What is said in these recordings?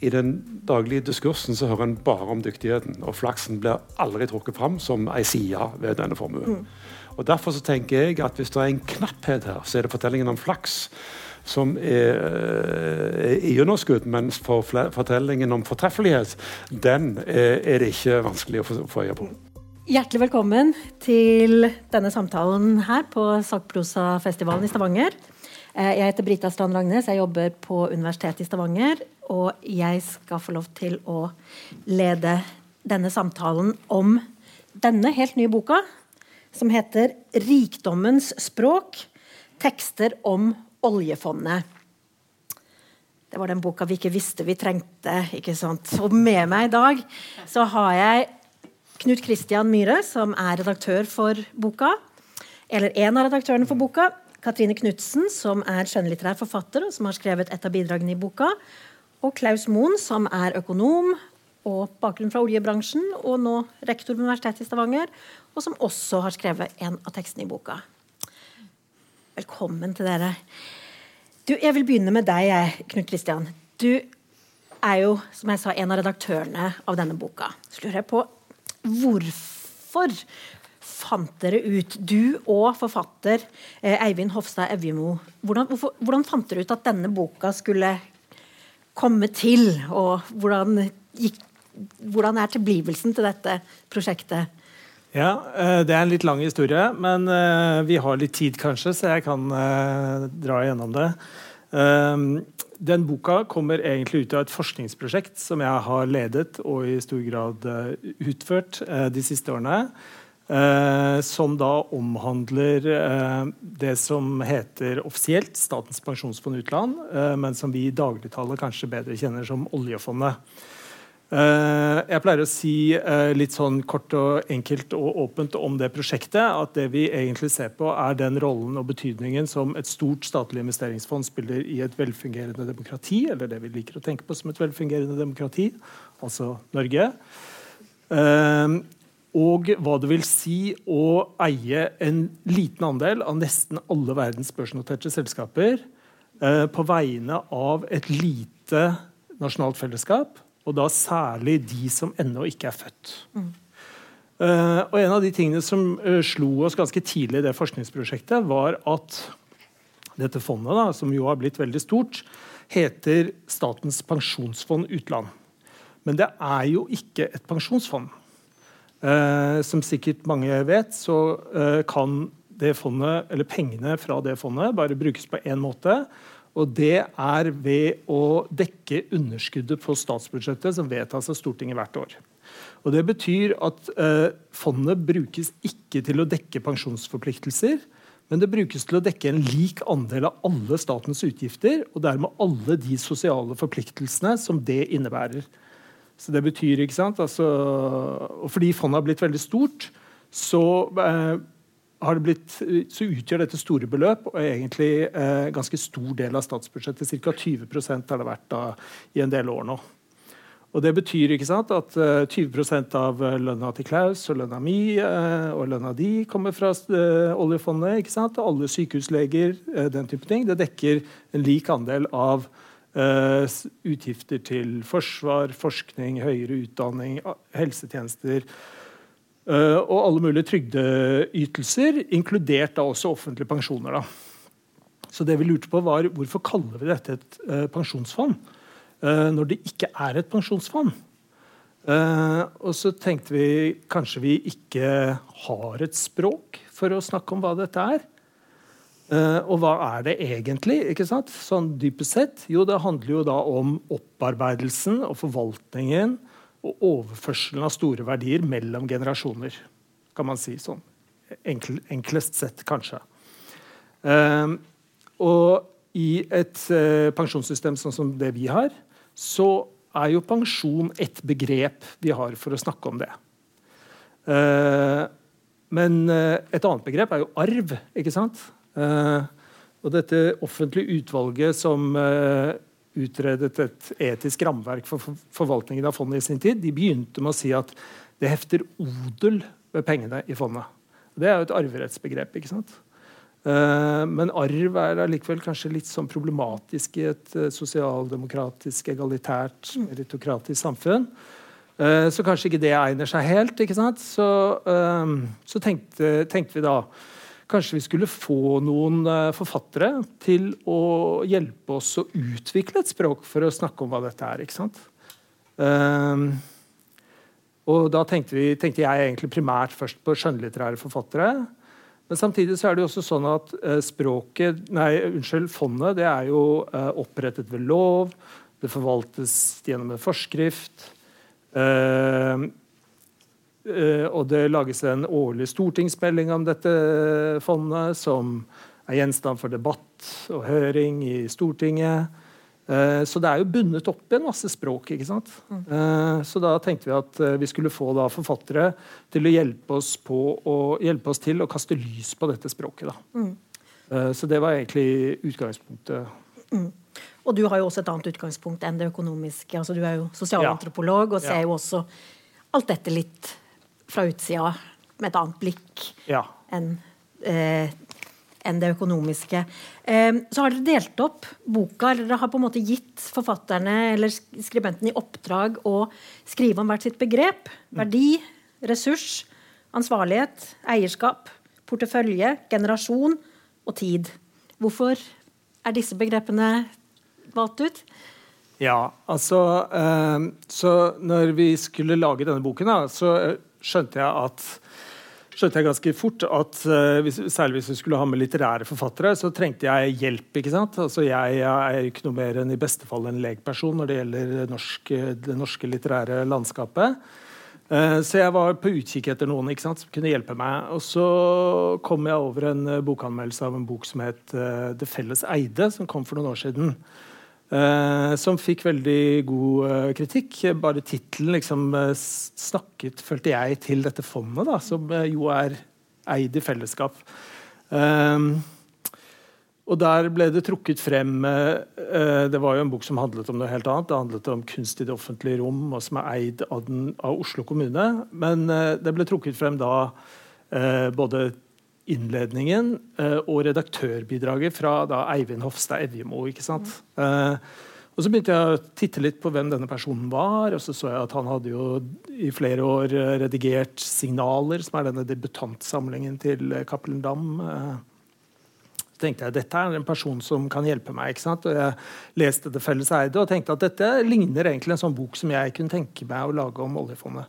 i den daglige diskursen så hører en bare om dyktigheten, og flaksen blir aldri trukket fram som ei side ved denne formuen. Mm. Og Derfor så tenker jeg at hvis det er en knapphet her, så er det fortellingen om flaks som er, er i underskudd, mens for fortellingen om fortreffelighet, den er, er det ikke vanskelig å få, få øye på. Hjertelig velkommen til denne samtalen her på Sakprosafestivalen i Stavanger. Eh, jeg heter Brita Strand Ragnes, jeg jobber på Universitetet i Stavanger. Og jeg skal få lov til å lede denne samtalen om denne helt nye boka, som heter 'Rikdommens språk tekster om oljefondet'. Det var den boka vi ikke visste vi trengte. ikke sant? Og med meg i dag så har jeg Knut Kristian Myhre, som er redaktør for boka. Eller en av redaktørene for boka. Katrine Knutsen, som er skjønnlitterær forfatter og som har skrevet et av bidragene i boka. Og Klaus Moen, som er økonom og bakgrunn fra oljebransjen, og nå rektor ved Universitetet i Stavanger, og som også har skrevet en av tekstene i boka. Velkommen til dere. Du, jeg vil begynne med deg, Knut Kristian. Du er jo, som jeg sa, en av redaktørene av denne boka. Så lurer jeg på Hvorfor fant dere ut, du og forfatter eh, Eivind Hofstad Evjemo, hvordan, hvordan, fant dere ut at denne boka skulle komme til? Og hvordan, gikk, hvordan er tilblivelsen til dette prosjektet? Ja, eh, Det er en litt lang historie, men eh, vi har litt tid, kanskje, så jeg kan dra igjennom det. Den boka kommer egentlig ut av et forskningsprosjekt som jeg har ledet og i stor grad utført de siste årene. Uh, som da omhandler det som heter offisielt Statens pensjonsfond utland, men som vi i dagligtallet kanskje bedre kjenner som oljefondet. Uh, jeg pleier å si uh, litt sånn kort og enkelt og åpent om det prosjektet at det vi egentlig ser på, er den rollen og betydningen som et stort statlig investeringsfond spiller i et velfungerende demokrati, eller det vi liker å tenke på som et velfungerende demokrati, altså Norge. Uh, og hva det vil si å eie en liten andel av nesten alle verdens børsnoterte selskaper på vegne av et lite nasjonalt fellesskap og da særlig de som ennå ikke er født. Mm. Eh, og En av de tingene som eh, slo oss ganske tidlig i det forskningsprosjektet, var at dette fondet, da, som jo har blitt veldig stort, heter Statens pensjonsfond utland. Men det er jo ikke et pensjonsfond. Uh, som sikkert mange vet, så kan det fondet, eller pengene fra det fondet bare brukes på én måte. Og det er ved å dekke underskuddet på statsbudsjettet som vedtas av Stortinget hvert år. Og Det betyr at eh, fondet brukes ikke til å dekke pensjonsforpliktelser, men det brukes til å dekke en lik andel av alle statens utgifter, og dermed alle de sosiale forpliktelsene som det innebærer. Så det betyr, ikke sant, altså, og Fordi fondet har blitt veldig stort, så eh, blitt, så utgjør dette store beløp og egentlig eh, ganske stor del av statsbudsjettet. Ca. 20% har det vært da, i en del år nå. Og Det betyr ikke sant, at uh, eh, 20% av lønna til Klaus og lønna mi uh, og lønna di kommer fra uh, oljefondet. ikke sant, og Alle sykehusleger, den type ting. Det dekker en lik andel av utgifter til forsvar, forskning, høyere utdanning, helsetjenester Uh, og alle mulige trygdeytelser, inkludert da også offentlige pensjoner. Da. Så det vi lurte på var Hvorfor kaller vi dette et uh, pensjonsfond når det ikke er et pensjonsfond? og så tenkte vi kanskje vi ikke har et språk for å snakke om hva dette er. Og hva er det egentlig? ikke sant? Sånn dypest sett? Jo, det handler jo da om opparbeidelsen og forvaltningen og overførselen av store verdier mellom generasjoner. kan man si sånn. Enkel, enklest sett, kanskje. Uh, og i et uh, pensjonssystem sånn som det vi har, så er jo pensjon et begrep vi har for å snakke om det. Uh, men et annet begrep er jo arv. ikke sant? Og dette offentlige utvalget som utredet et etisk rammeverk for forvaltningen av fondet i sin tid, de begynte med å si at det hefter odel ved pengene i fondet. Det er jo et arverettsbegrep. ikke sant? Uh, men arv er allikevel kanskje litt sånn problematisk i et sosialdemokratisk, egalitært, mm. meritokratisk samfunn. Så kanskje ikke det egner seg helt. ikke sant? Så, så tenkte, tenkte, vi da kanskje vi skulle få noen forfattere til å hjelpe oss å utvikle et språk for å snakke om hva dette er. ikke sant? og da tenkte, vi, tenkte jeg egentlig primært først på skjønnlitterære forfattere. Men samtidig så er det jo også sånn at eh, språket, nei, unnskyld, fondet det er jo eh, opprettet ved lov. Det forvaltes gjennom en forskrift. Eh, eh, og det lages en årlig stortingsmelding om dette fondet, som er gjenstand for debatt og høring i Stortinget. Eh, så det er jo bundet opp i en masse språk. ikke sant? Mm. Eh, så da tenkte vi at eh, vi skulle få da forfattere til å hjelpe oss, på, å, hjelpe oss til å kaste lys på dette språket. Mm. Så det var egentlig utgangspunktet. Mm. Og du har jo også et annet utgangspunkt enn det økonomiske. altså Du er jo sosialantropolog og ser jo også alt dette litt fra utsida med et annet blikk ja. enn eh, enn det økonomiske. Eh, så har dere delt opp boka, eller dere har på en måte gitt forfatterne eller skribentene i oppdrag å skrive om hvert sitt begrep. Verdi, ressurs, ansvarlighet, eierskap, portefølje, generasjon og tid. Hvorfor er disse begrepene valgt ut? Ja, altså eh, Så når vi skulle lage denne boken, da, så skjønte jeg at skjønte jeg ganske fort at uh, hvis, særlig hvis vi skulle ha med litterære forfattere, så trengte jeg hjelp. ikke sant? Altså Jeg, jeg er ikke noe mer enn i beste fall en legperson når det gjelder norsk, det norske litterære landskapet. Uh, så jeg var på utkikk etter noen ikke sant, som kunne hjelpe meg. Og så kom jeg over en uh, bokanmeldelse av en bok som het 'Det felles eide', som kom for noen år siden. Uh, som fikk veldig god uh, kritikk. Bare tittelen liksom, uh, snakket, følte jeg, til dette fondet, da, som jo er eid i fellesskap. og der ble det trukket frem Det var jo en bok som handlet om noe helt annet. Det handlet om kunst i det offentlige rom, og som er eid av, den, av Oslo kommune. Men det ble trukket frem da både innledningen uh, og redaktørbidraget fra da, Eivind Hofstad Evjemo. ikke sant? Uh, og Så begynte jeg å titte litt på hvem denne personen var. og Så så jeg at han hadde jo i flere år eh, redigert 'Signaler', som er denne debutantsamlingen til Cappelen Dam. Så tenkte jeg dette er en person som kan hjelpe meg. ikke sant? Og Jeg leste 'Det felles eide' og tenkte at dette ligner egentlig en sånn bok som jeg kunne tenke meg å lage om oljefondet.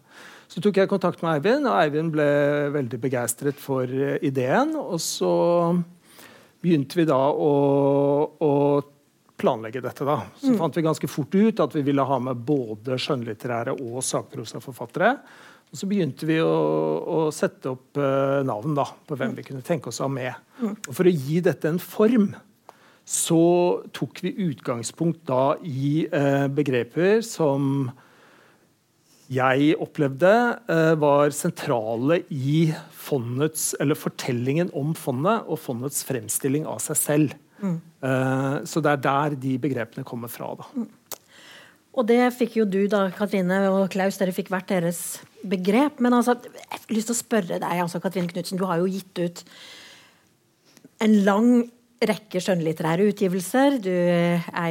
Så tok jeg kontakt med Eivind, og Eivind ble veldig begeistret for eh, ideen. Og så begynte vi da å, å planlegge dette. da. Så mm. fant vi ganske fort ut at vi ville ha med både skjønnlitterære og sakprosaforfattere. Og så begynte vi å, å sette opp uh, navn da, på hvem vi kunne tenke oss å ha med. Mm. Og for å gi dette en form så tok vi utgangspunkt da i uh, begreper som jeg opplevde uh, var sentrale i fondets, eller fortellingen om fondet og fondets fremstilling av seg selv. Mm. Uh, så det er der de begrepene kommer fra. Da. Mm. Og det fikk jo du, da, Katrine og Klaus, dere fikk hvert deres begrep. Men altså, jeg har lyst til å spørre deg, altså, Katrine Knutsen, du har jo gitt ut en lang rekke skjønnlitterære utgivelser. Du,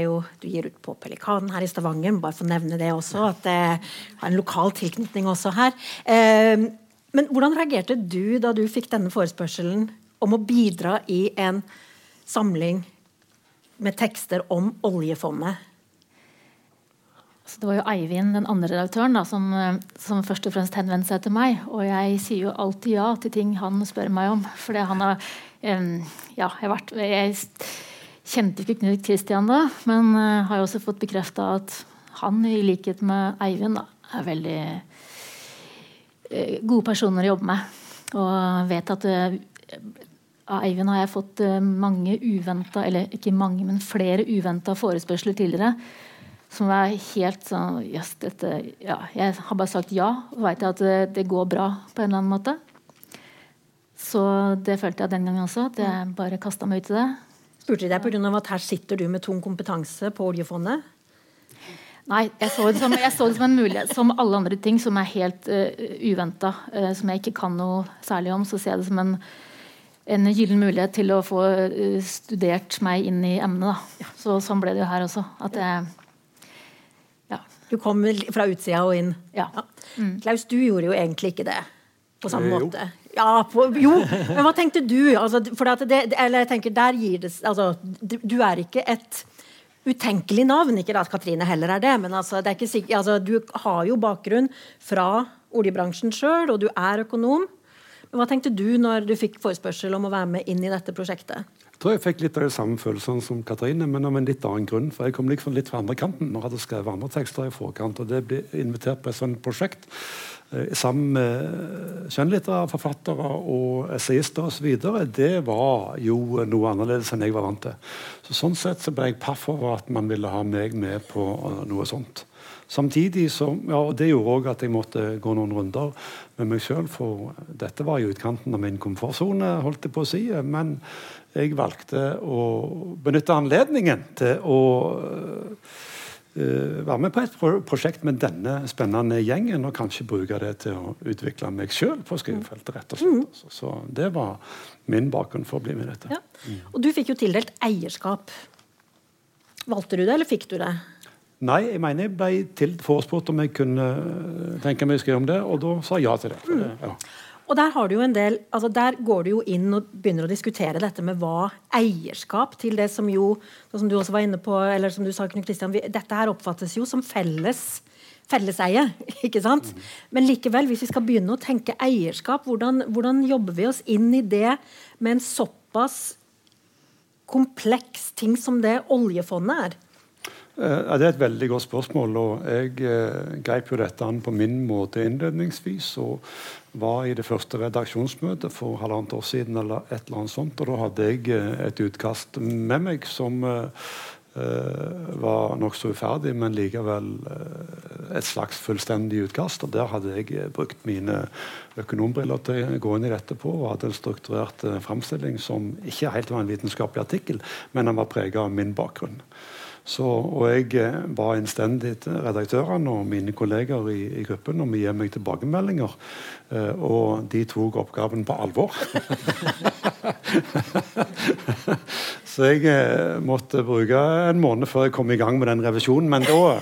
jo, du, gir ut på Pelikanen her i Stavanger, bare for å nevne det også. At det har en lokal tilknytning også her. Eh, men hvordan reagerte du da du fikk denne forespørselen om å bidra i en samling med tekster om oljefondet? Så det var jo Eivind, den andre redaktøren, da, som, som, først og fremst henvendte seg til meg. Og jeg sier jo alltid ja til ting han spør meg om. For han har ja, jeg, vært, jeg, kjente ikke Knut Kristian da, men har har også fått bekrefta at han, i likhet med Eivind, da, er veldig uh, gode personer å jobbe med. Og vet at uh, av Eivind har jeg fått mange uventa, eller ikke mange, men flere uventa forespørsler tidligere. Som er helt sånn yes, dette, ja, Jeg har bare sagt ja, og veit at det går bra på en eller annen måte. Så det følte jeg den gangen også. At jeg bare kasta meg ut i det. Spurte de deg pga. at her sitter du med tung kompetanse på oljefondet? Nei, jeg så, det som, jeg så det som en mulighet. Som alle andre ting som er helt uh, uventa, uh, som jeg ikke kan noe særlig om, så ser jeg det som en en gyllen mulighet til å få uh, studert meg inn i emnet. Ja. Så sånn ble det jo her også. At jeg ja. Du kom fra utsida og inn? Ja. ja. Mm. Klaus, du gjorde jo egentlig ikke det på samme måte. Ja, på, jo, men hva tenkte du? Altså, for det, eller jeg tenker, der gir det altså, Du er ikke et utenkelig navn. Ikke at Katrine heller er det, men altså, det er ikke sikkert, altså, du har jo bakgrunn fra oljebransjen sjøl, og du er økonom. Men hva tenkte du når du fikk forespørsel om å være med inn i dette prosjektet? Jeg tror jeg fikk litt av de samme følelsene som Katrine, men av en litt annen grunn. For jeg kom liksom litt fra andre kanten og hadde skrevet andre tekster i forkant. og det ble invitert på et sånt prosjekt sammen med skjønnlitterære forfattere og essayister osv. Det var jo noe annerledes enn jeg var vant til. Så Sånn sett så ble jeg paff over at man ville ha meg med på uh, noe sånt. Samtidig så, ja, og Det gjorde òg at jeg måtte gå noen runder med meg sjøl, for dette var i utkanten av min komfortsone, holdt jeg på å si. Men jeg valgte å benytte anledningen til å uh, være med på et prosjekt med denne spennende gjengen, og kanskje bruke det til å utvikle meg sjøl på skrivefeltet. rett og slett. Mm. Så, så, det var min bakgrunn for å bli med i dette. Ja. Mm. Og du fikk jo tildelt eierskap. Valgte du det, eller fikk du det? Nei, jeg mener jeg ble forespurt om jeg kunne tenke meg å skrive om det, og da sa jeg ja til det. Mm. det ja. Og der, har du jo en del, altså der går du jo inn og begynner å diskutere dette med hva eierskap til det som jo som du også var inne på, eller som du sa, Knut Kristian, Dette her oppfattes jo som felles felleseie. ikke sant? Mm. Men likevel, hvis vi skal begynne å tenke eierskap, hvordan, hvordan jobber vi oss inn i det med en såpass kompleks ting som det oljefondet er? Eh, ja, det er et veldig godt spørsmål. og Jeg eh, grep jo dette an på min måte innledningsvis. og var i det første redaksjonsmøtet for halvannet år siden. eller et eller annet sånt, og Da hadde jeg eh, et utkast med meg som uh, var nokså uferdig, men likevel et slags fullstendig utkast. og Der hadde jeg brukt mine økonombriller til å gå inn i dette på, og hadde en strukturert uh, framstilling som ikke helt var en vitenskapelig artikkel, men den var prega av min bakgrunn. Så, og jeg eh, ba innstendig til redaktørene og mine kolleger i, i gruppen om å gi meg tilbakemeldinger. Eh, og de tok oppgaven på alvor. Så jeg eh, måtte bruke en måned før jeg kom i gang med den revisjonen, men da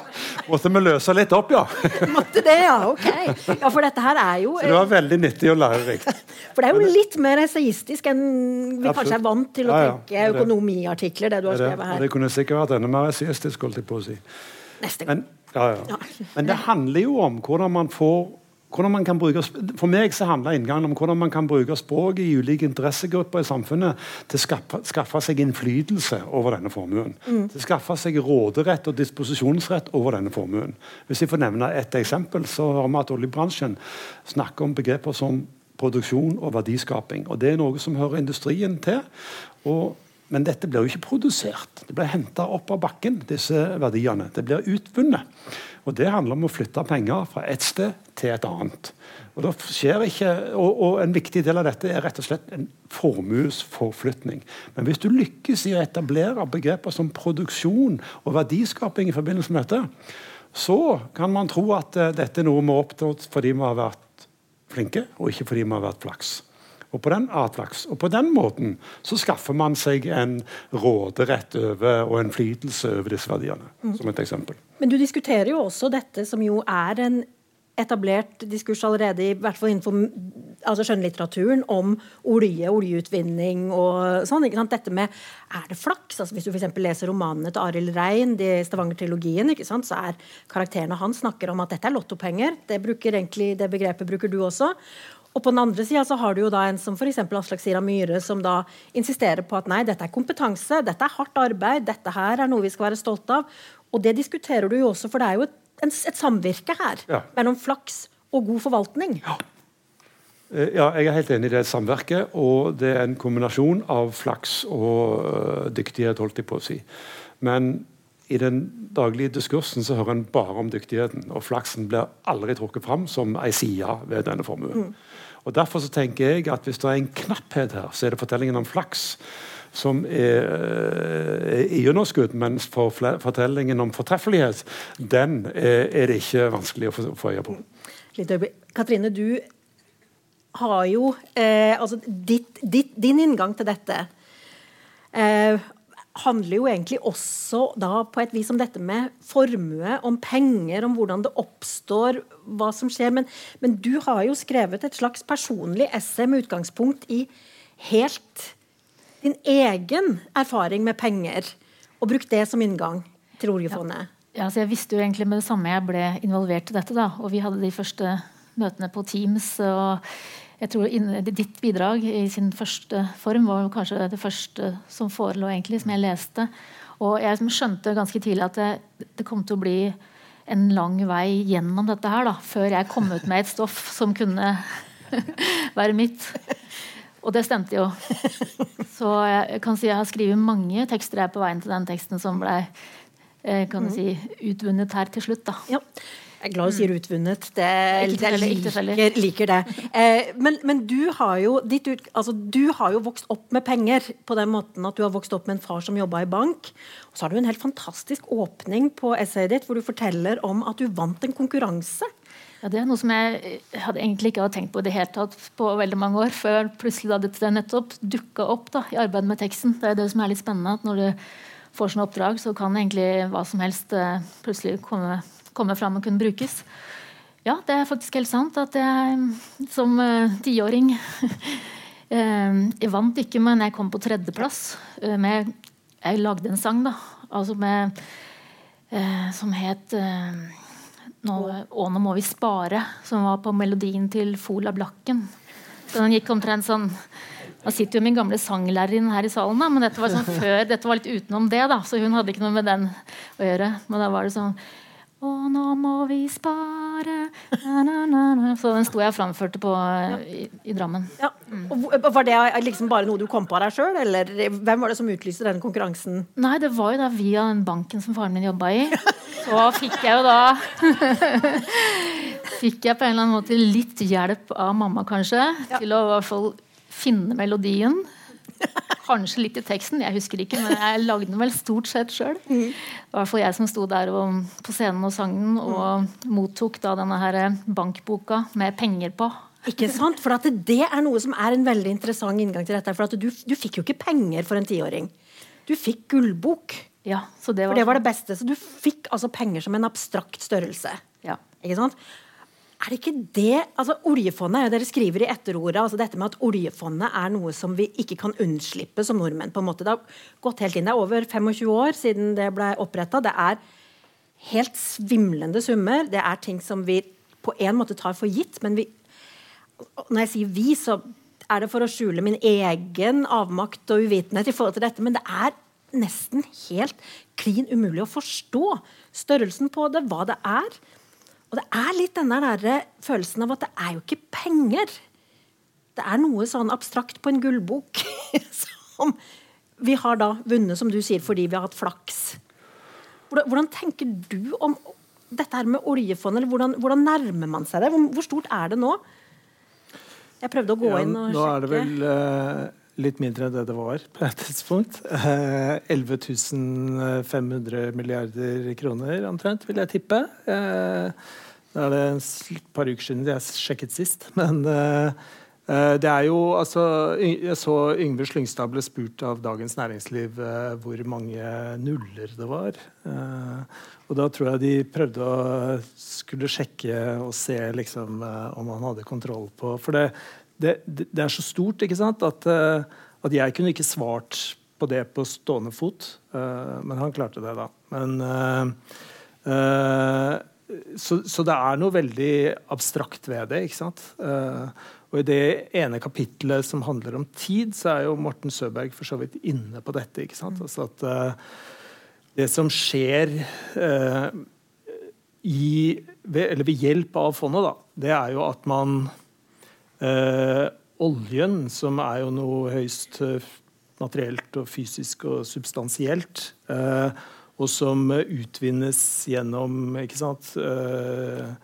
Måtte vi løse litt opp, ja. Måtte det, ja. Ok. Ja, For dette her er jo Så det var veldig nyttig og lærerikt. For det er jo litt mer essayistisk enn vi Absolutt. kanskje er vant til å ja, ja. tenke økonomiartikler. det du har skrevet her. Det kunne sikkert vært enda mer essayistisk, holdt jeg på å si. Neste gang. Men, ja, ja. Men det handler jo om hvordan man får bruke, For meg så handler inngangen om hvordan man kan bruke språket i ulike interessegrupper i samfunnet til å skaffe, skaffe seg innflytelse over denne formuen. Mm. Til å skaffe seg råderett og disposisjonsrett over denne formuen. Hvis jeg får nevne et eksempel, så har vi at oljebransjen snakker om begreper som produksjon og verdiskaping. Og Det er noe som hører industrien til. og men dette blir jo ikke produsert. Det blir henta opp av bakken, disse verdiene. Det blir utvunnet. Og Det handler om å flytte penger fra et sted til et annet. Og, ikke, og, og En viktig del av dette er rett og slett en formuesforflytning. Men hvis du lykkes i å etablere begreper som produksjon og verdiskaping i forbindelse med dette, så kan man tro at uh, dette er noe vi har oppnådd fordi vi har vært flinke, og ikke fordi vi har vært flaks og på den atlaks. Og på den måten så skaffer man seg en råderett over og en flytelse over disse verdiene. Mm. som et eksempel. Men du diskuterer jo også dette som jo er en etablert diskurs allerede, i hvert fall innenfor altså skjønnlitteraturen, om olje, oljeutvinning og sånn. ikke sant? Dette med Er det flaks? Altså Hvis du f.eks. leser romanene til Arild Rein, de Stavanger-trilogien, ikke sant, så er karakterene hans snakker om at dette er lottopenger. Det, bruker egentlig, det begrepet bruker du også. Og på den andre sida så har du jo da en som f.eks. Aslak Sira Myhre, som da insisterer på at nei, dette er kompetanse, dette er hardt arbeid, dette her er noe vi skal være stolte av. Og det diskuterer du jo også, for det er jo et, et samvirke her ja. mellom flaks og god forvaltning. Ja. Eh, ja, jeg er helt enig i det samvirket. Og det er en kombinasjon av flaks og uh, dyktighet, holdt jeg på å si. Men i den daglige diskursen så hører en bare om dyktigheten. Og flaksen blir aldri trukket fram som ei side ved denne formuen. Mm. Og Derfor så tenker jeg at hvis det er en knapphet her, så er det fortellingen om flaks som er, er i underskudd, mens for fortellingen om fortreffelighet, den er, er, det ikke vanskelig å få, få øye på. Katrine, du har jo eh, altså ditt, ditt, Din inngang til dette eh, handler jo egentlig også da på et vis om dette med formue, om penger, om hvordan det oppstår, hva som skjer. Men, men du har jo skrevet et slags personlig essay med utgangspunkt i helt din egen erfaring med penger, og brukt det som inngang til oljefondet. Ja. ja, så Jeg visste jo egentlig med det samme jeg ble involvert i dette. da, og Vi hadde de første møtene på Teams. og jeg tror Ditt bidrag i sin første form var kanskje det første som forelå, egentlig, som jeg leste. Og jeg skjønte ganske tidlig at det, det, kom til å bli en lang vei gjennom dette her, da, før jeg kom ut med et stoff som kunne være mitt. Og det stemte jo. Så jeg kan si jeg har skrevet mange tekster jeg på veien til den teksten som ble eh, kan du mm. si, utvunnet her til slutt. da. Ja. Jeg er glad du sier mm. utvunnet. Det, jeg liker, liker det. Eh, men, men du, har jo, ut, altså, du har jo vokst opp med penger på den måten at du har vokst opp med en far som jobba i bank. Og så har du en helt fantastisk åpning på essayet ditt hvor du forteller om at du vant en konkurranse. Ja, Det er noe som jeg hadde egentlig ikke hadde tenkt på i det hele tatt på veldig mange år, før plutselig da dette nettopp dukka opp da, i arbeidet med teksten. Det er det som er litt spennende. at Når du får sånne oppdrag, så kan egentlig hva som helst uh, plutselig komme komme fram og kunne brukes. Ja, det er faktisk helt sant at jeg som uh, tiåring uh, Jeg vant ikke, men jeg kom på tredjeplass. Uh, med, jeg lagde en sang, da. Altså med Som het nå, 'Å, nå må vi spare', som var på melodien til Fola Blakken. Så den gikk omtrent sånn Nå sitter jo min gamle sanglærerinne her i salen, da, men dette var, sånn før, dette var litt utenom det. da, Så hun hadde ikke noe med den å gjøre. Men da var det sånn og nå må vi spare na, na, na, Så den sto jeg og framførte på i, i, Drammen. Ja. Mm. Var det liksom bare noe du kom på deg sjøl, eller hvem var det som utlyste denne konkurransen? Nei, det var jo da via den banken som faren min jobba i. Så fikk jeg jo da Fikk jeg på en eller annen måte litt hjelp av mamma, kanskje, ja. til å i hvert fall finne melodien. Kanskje litt i teksten, jeg husker ikke, men jeg lagde den vel stort sett sjøl. Mm. Det var i hvert fall jeg som sto der og, på scenen og sang den, og mm. mottok da denne her bankboka med penger på. Ikke sant? For det er noe som er en veldig interessant inngang til dette. For du, du, fikk jo ikke penger for en tiåring. Du fikk gullbok. Ja, så det var... For det var det beste. Så du fikk altså penger som en abstrakt størrelse. Ja. Ikke sant? Er det ikke det altså Oljefondet dere skriver i etterordet altså dette med at oljefondet er noe som vi ikke kan unnslippe som nordmenn. på en måte. Det har gått helt inn. Det er over 25 år siden det ble oppretta. Det er helt svimlende summer. Det er ting som vi på en måte tar for gitt. Men vi, når jeg sier vi, så er det for å skjule min egen avmakt og uvitenhet i forhold til dette. Men det er nesten helt klin umulig å forstå størrelsen på det, hva det er. Og det er litt denne der følelsen av at det er jo ikke penger. Det er noe sånn abstrakt på en gullbok som vi har da vunnet, som du sier, fordi vi har hatt flaks. Hvordan, hvordan tenker du om dette her med oljefondet? eller hvordan, hvordan, nærmer man seg det? Hvor, hvor, stort er det nå? Jeg prøvde å gå ja, inn og sjekke. Nå er det vel uh, litt mindre enn det det var på et tidspunkt. Uh, 11 500 milliarder kroner omtrent, vil jeg tippe. Uh, det er det et par uker siden jeg sjekket sist. Men uh, det er jo altså Jeg så Yngve Slyngstad ble spurt av Dagens Næringsliv hvor mange nuller det var. Og da tror jeg de prøvde å skulle sjekke og se liksom, om han hadde kontroll på For det, det, det, er så stort ikke sant, at, at, jeg kunne ikke svart på det på stående fot. men han klarte det, da. Men så, så, det er noe veldig abstrakt ved det. ikke sant? Og I det ene kapitlet som handler om tid, så er jo Morten Søberg for så vidt inne på dette. ikke sant? Altså at Det som skjer i, ved, ved hjelp av fondet, da, det er jo at man Oljen, som er jo noe høyst materielt og fysisk og substansielt, eh, og som utvinnes gjennom ikke sant, eh,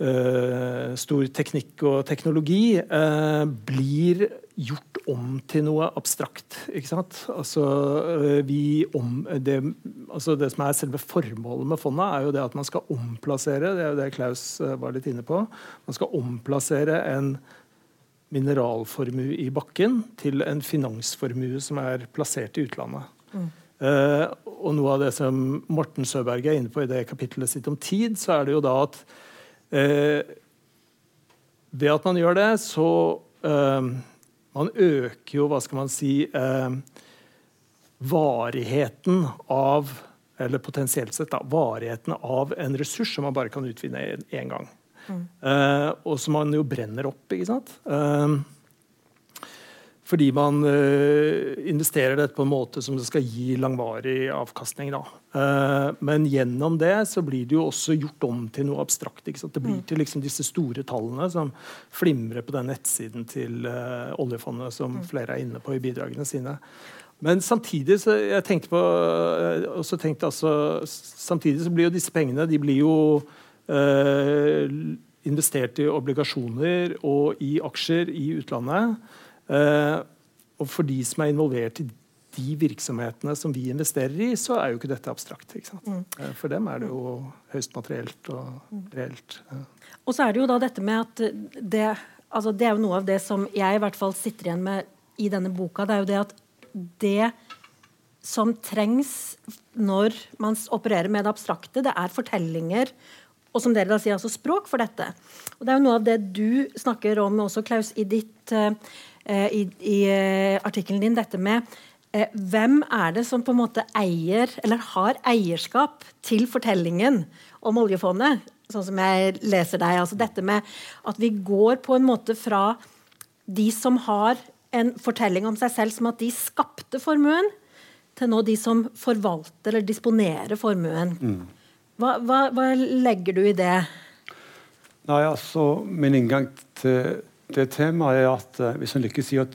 uh, stor teknikk og teknologi, uh, blir gjort om til noe abstrakt. ikke sant? Altså, vi om, det, altså det som er selve formålet med fondet, er jo det at man skal omplassere det er jo det Klaus var litt inne på, man skal omplassere en mineralformue i bakken til en finansformue som er plassert i utlandet. Mm. Uh, og noe av det som Morten Søberg er inne på i det kapittelet sitt om tid, så er det jo da at uh, ved at man gjør det, så uh, Man øker jo, hva skal man si Varigheten av Eller potensielt sett, da, varigheten av en ressurs som man bare kan utvinne én gang. Uh, og som man jo brenner opp. ikke sant? Uh, fordi man uh, investerer dette på en måte som det skal gi langvarig avkastning. Da. men gjennom det så blir det jo også gjort om til noe abstrakt. Det blir mm. til liksom disse store tallene som flimrer på den nettsiden til oljefondet som mm. flere er inne på i bidragene sine. Men samtidig så jeg tenkte på, også tenkte altså, samtidig så blir jo disse pengene de blir jo Eh, investert i obligasjoner og i aksjer i utlandet. Eh, og for de som er involvert i de virksomhetene som vi investerer i, så er jo ikke dette abstrakt. Ikke mm. Eh, for dem er det jo høyst materielt og mm. reelt. Ja. Og så er det jo da dette med at det, altså det er jo noe av det som jeg i hvert fall sitter igjen med i denne boka. Det er jo det at det som trengs når man opererer med det abstrakte, det er fortellinger og som dere da sier, altså språk for dette. Og Det er jo noe av det du snakker om også, Klaus, i, ditt, uh, i, i uh, artikkelen din. Dette med uh, hvem er det som på en måte eier, eller har eierskap til fortellingen om oljefondet? Sånn som jeg leser deg. altså Dette med at vi går på en måte fra de som har en fortelling om seg selv som at de skapte formuen, til nå de som forvalter eller disponerer formuen. Mm. Hva, hva, hva, legger du i det? Nei, altså, Min inngang til det temaet er at uh, hvis en lykkes i å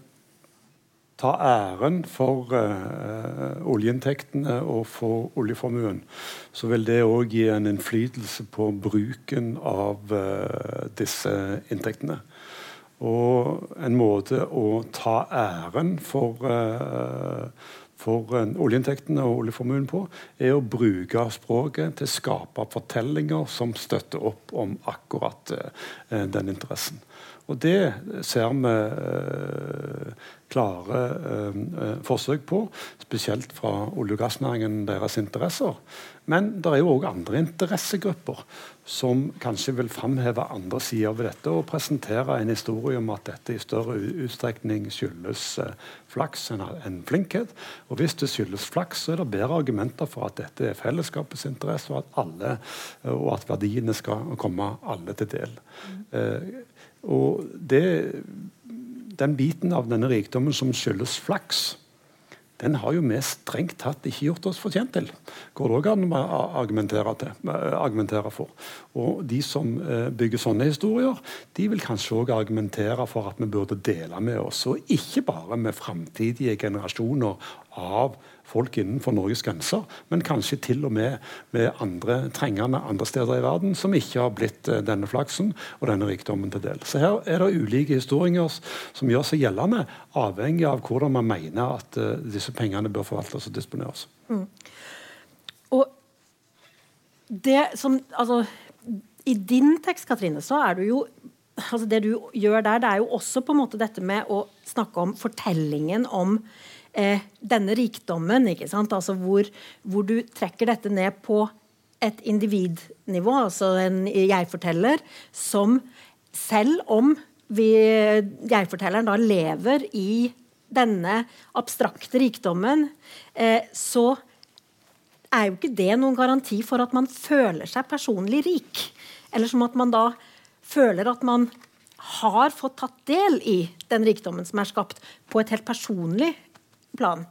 ta æren for uh, oljeinntektene og for oljeformuen, så vil det òg gi en innflytelse på bruken av uh, disse inntektene. Og en måte å ta æren for uh, for eh, oljeinntektene og oljeformuen på, er å bruke språket til å skape fortellinger som støtter opp om akkurat eh, den interessen. Og det ser vi eh, klare eh, eh, forsøk på, spesielt fra olje- og gassnæringen deres interesser. Men det er jo òg andre interessegrupper som kanskje vil framheve andre sider ved dette og presentere en historie om at dette i større utstrekning skyldes eh, flaks enn en flinkhet. Og hvis det skyldes flaks, så er det bedre argumenter for at dette er fellesskapets interesse, og at, alle, og at verdiene skal komme alle til del. Og det, den biten av denne rikdommen som skyldes flaks, den har jo vi strengt tatt ikke gjort oss fortjent til. Går det òg an å argumentere, argumentere, for. Og de som eh, bygger sånne historier, de vil kanskje òg argumentere for at vi burde dele med oss, og ikke bare med framtidige generasjoner av folk innenfor Norges grenser, men kanskje til og med med andre trengende andre steder i verden som ikke har blitt eh, denne flaksen og denne rikdommen til del. Så her er det ulike historier som gjør seg gjeldende, avhengig av hvordan man mener at uh, disse pengene bør forvaltes og disponeres. Mm. Og det som Altså, i din tekst, Katrine, så er du jo altså Det du gjør der, det er jo også på en måte dette med å snakke om fortellingen om eh, denne rikdommen, ikke sant? altså hvor, hvor, du trekker dette ned på et individnivå, altså en jeg-forteller, som selv om jeg-fortelleren da lever i denne abstrakte rikdommen, eh, så er jo ikke det noen garanti for at man føler seg personlig rik. Eller som at man da føler at man har fått tatt del i den rikdommen som er skapt, på et helt personlig plan.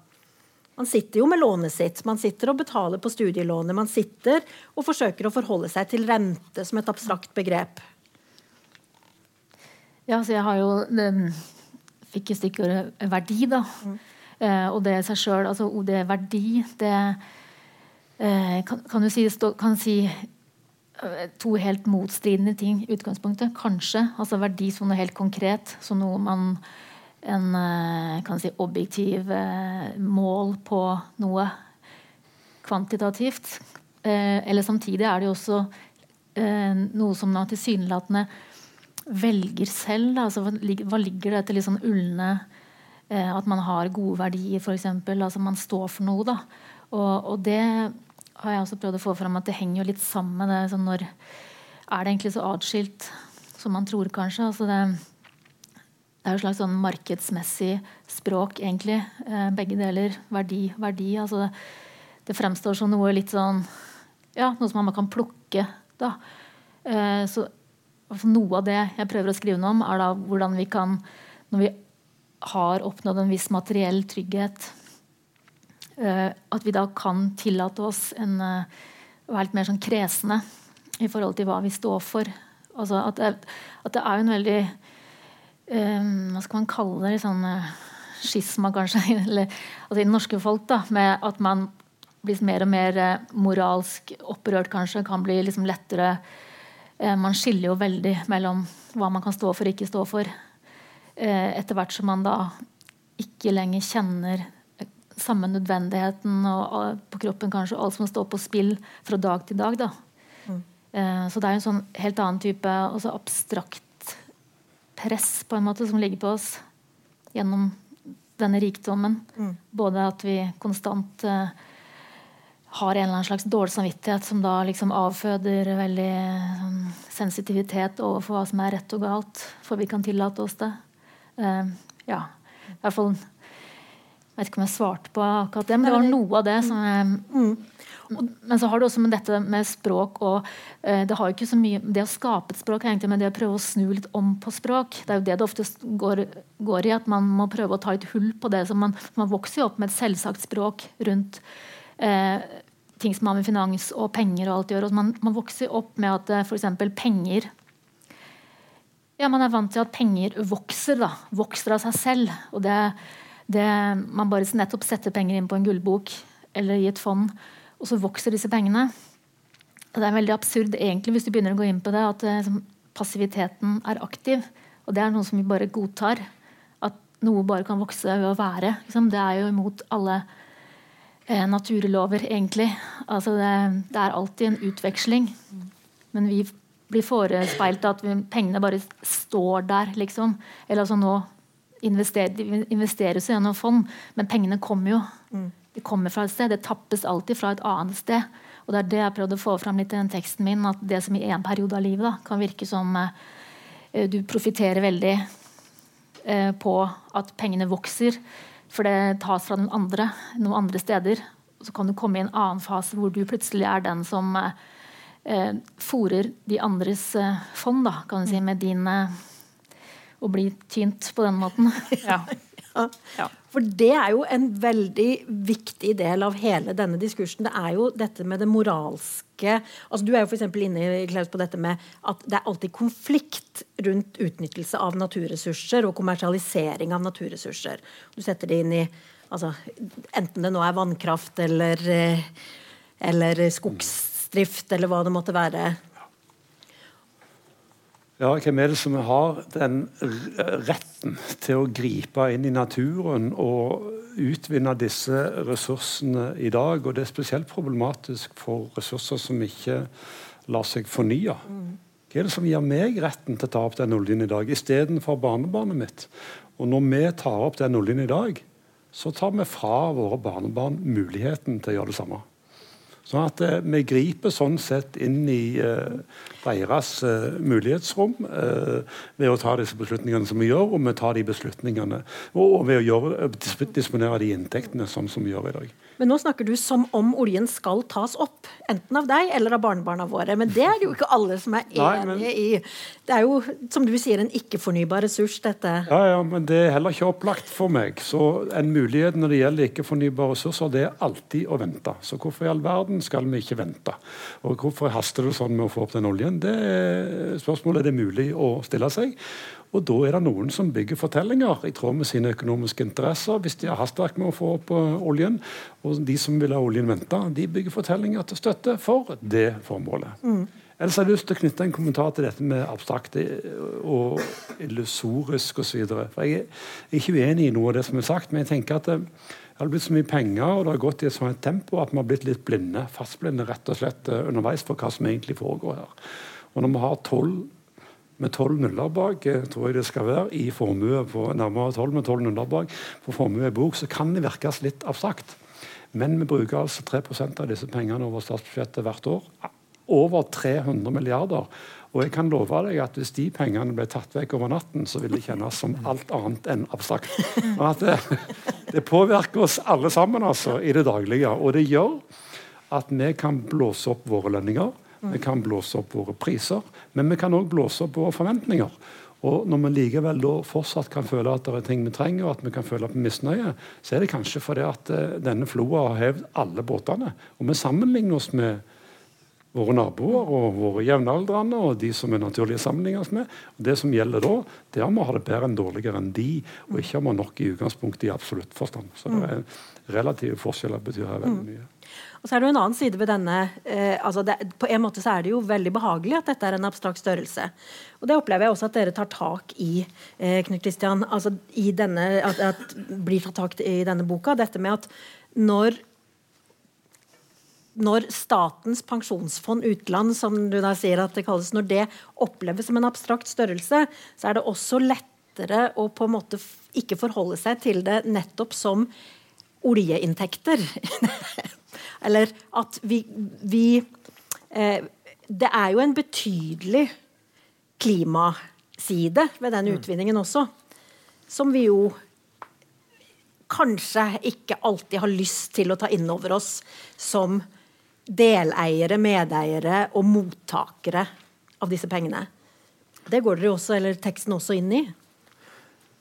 Man sitter jo med lånet sitt, man sitter og betaler på studielånet. Man sitter og forsøker å forholde seg til rente som et abstrakt begrep. Ja, så jeg har jo den, Fikk stikkordet verdi, da. Mm. Eh, og det i seg sjøl, altså ordet verdi, det eh, kan, kan, du si, stå, kan si to helt motstridende ting i utgangspunktet. Kanskje. Altså verdi helt konkret. Som noe man en kan si, objektiv mål på noe kvantitativt. eller samtidig er det jo også noe som tilsynelatende velger selv. Altså, hva ligger det etter litt sånn ulne eh, At man har gode verdier, f.eks. Altså man står for noe. da. Og, og, det har jeg også prøvd å få fram at det henger jo litt sammen det. Sånn når Er det egentlig så atskilt som man tror, kanskje? Altså det, det er jo et slags sånn markedsmessig språk, egentlig. Eh, begge deler. Verdi, verdi. Altså det, det, fremstår som noe litt sånn Ja, noe som man kan plukke. da. Eh, så noe av det jeg prøver å skrive noe om, er da hvordan vi kan, når vi har oppnådd en viss materiell trygghet, at vi da kan tillate oss en, uh, å være litt mer sånn kresne i forhold til hva vi står for. Altså at, det, at det er en veldig um, Hva skal man kalle det? Sånn uh, skisma, kanskje. Eller, altså I det norske folk, da, med at man blir mer og mer moralsk opprørt, kanskje. Kan bli liksom lettere Eh, man skiller jo veldig mellom hva man kan stå for og ikke stå for. Eh, etter hvert som man da ikke lenger kjenner samme nødvendigheten og, på kroppen kanskje, og alt som står på spill fra dag til dag. da. Mm. Eh, så det er en sånn helt annen type abstrakt press på en måte som ligger på oss gjennom denne rikdommen. Mm. Både at vi konstant uh, har en eller annen slags dårlig samvittighet som da liksom avføder veldig sånn, sensitivitet overfor hva som er rett og galt. For vi kan tillate oss det. Uh, ja, i hvert fall Jeg vet ikke om jeg svarte på akkurat det, men det var noe av det som jeg, mm. Men så har du også med dette med språk og uh, det har jo ikke så mye det å skape et språk egentlig, men det å prøve å snu litt om på språk. Det er jo det det ofte går, går i, at man må prøve å ta et hull på det. Så man, man vokser jo opp med et selvsagt språk rundt eh, ting som har med finans og penger og alt å gjøre. Og man, man vokser opp med at eh, f.eks. penger ja, Man er vant til at penger vokser. da, Vokser av seg selv. og det, det, Man bare nettopp setter penger inn på en gullbok eller i et fond, og så vokser disse pengene. Det er veldig absurd egentlig hvis du begynner å gå inn på det, at liksom, passiviteten er aktiv. Og det er noe som vi bare godtar. At noe bare kan vokse ved å være. Liksom. Det er jo imot alle eh, naturlover, egentlig. Altså det, det, er alltid en utveksling. Men vi blir forespeilt at vi, pengene bare står der, liksom. Eller altså nå investerer, investeres jo gjennom fond, men pengene kommer jo. Mm. De kommer fra et sted. Det tappes alltid fra et annet sted. Og det er det jeg prøvde å få fram litt i den teksten min, at det som i en periode av livet da, kan virke som eh, du profitterer veldig eh, på at pengene vokser, for det tas fra den andre noen andre steder. Så kan du komme i en annen fase hvor du plutselig er den som eh, fòrer de andres eh, fond, da, kan du si, med din eh, Å bli tynt på den måten. ja. Ja. For det er jo en veldig viktig del av hele denne diskursen. Det er jo dette med det moralske altså Du er jo f.eks. inne Klaus, på dette med at det er alltid konflikt rundt utnyttelse av naturressurser og kommersialisering av naturressurser. Du setter det inn i altså, Enten det nå er vannkraft eller, eh, eller skogsdrift eller hva det måtte være. Ja, hvem er det som har den retten til å gripe inn i naturen og utvinne disse ressursene i dag? Og det er spesielt problematisk for ressurser som ikke lar seg fornye. Hva er det som gir meg retten til å ta opp den oljen i dag, istedenfor barnebarnet mitt? Og når vi tar opp den oljen i dag, så tar vi fra våre barnebarn muligheten til å gjøre det samme. Sånn at eh, Vi griper sånn sett inn i eh, deres eh, mulighetsrom eh, ved å ta disse beslutningene som vi gjør, og vi tar de beslutningene, og, og ved å gjøre, disponere de inntektene sånn som vi gjør i dag. Men nå snakker du som om oljen skal tas opp. Enten av deg eller av barnebarna våre. Men det er det jo ikke alle som er enige i. Det er jo, som du sier, en ikke-fornybar ressurs, dette. Ja, ja, men det er heller ikke opplagt for meg. Så en mulighet når det gjelder ikke-fornybare ressurser, det er alltid å vente. Så hvorfor i all verden skal vi ikke vente? Og hvorfor haster det sånn med å få opp den oljen? Det er spørsmålet er det mulig å stille seg. Og da er det noen som bygger fortellinger i tråd med sine økonomiske interesser, hvis de har hastverk med å få opp uh, oljen. Og de som vil ha oljen venta, de bygger fortellinger til støtte for det formålet. Mm. Ellers har jeg lyst til å knytte en kommentar til dette med abstrakt og illusorisk osv. Jeg er ikke uenig i noe av det som er sagt, men jeg tenker at det, har blitt så mye penger og det har gått i et sånt tempo at vi har blitt litt blinde, fastblinde rett og slett eh, underveis for hva som egentlig foregår her. Og når vi har tolv med tolv nuller bak, eh, tror jeg det skal være, i formue på nærmere tolv med tolv nuller bak på formue i bok, så kan det virkes litt abstrakt. Men vi bruker altså 3% av disse pengene over statsbudsjettet hvert år over 300 milliarder. Og jeg kan love deg at Hvis de pengene ble tatt vekk over natten, så ville det kjennes som alt annet enn abstrakt. Det, det, påvirker oss alle sammen altså, i det daglige. Og det gjør at vi kan blåse opp våre lønninger, vi kan blåse opp våre priser, men vi kan òg blåse opp våre forventninger. Og Når vi likevel da fortsatt kan føle at det er ting vi trenger, og at vi kan føle på misnøye, så er det kanskje fordi at uh, denne floa har hevd alle båtene. Og vi sammenligner oss med våre naboer og våre jevnaldrende og de som er naturlige sammenligner oss med. Og det som gjelder da, det er om vi har det bedre enn dårligere enn de, og ikke om vi har nok i utgangspunktet i absolutt forstand. Så det er relative forskjeller betyr her veldig mye. Og så er det jo en annen side ved denne eh, altså det, På en måte så er det jo veldig behagelig at dette er en abstrakt størrelse. Og det opplever jeg også at dere tar tak i, eh, Knut Kristian. Altså i denne, at, at blir tatt tak i denne boka. Dette med at når når Statens pensjonsfond utland, som du da sier at det kalles, når det oppleves som en abstrakt størrelse, så er det også lettere å på en måte ikke forholde seg til det nettopp som oljeinntekter. Eller at vi, vi eh, Det er jo en betydelig klimaside ved den mm. utvinningen også, som vi jo kanskje ikke alltid har lyst til å ta inn over oss som deleiere, medeiere og mottakere av disse pengene. Det går dere også, eller teksten også inn i?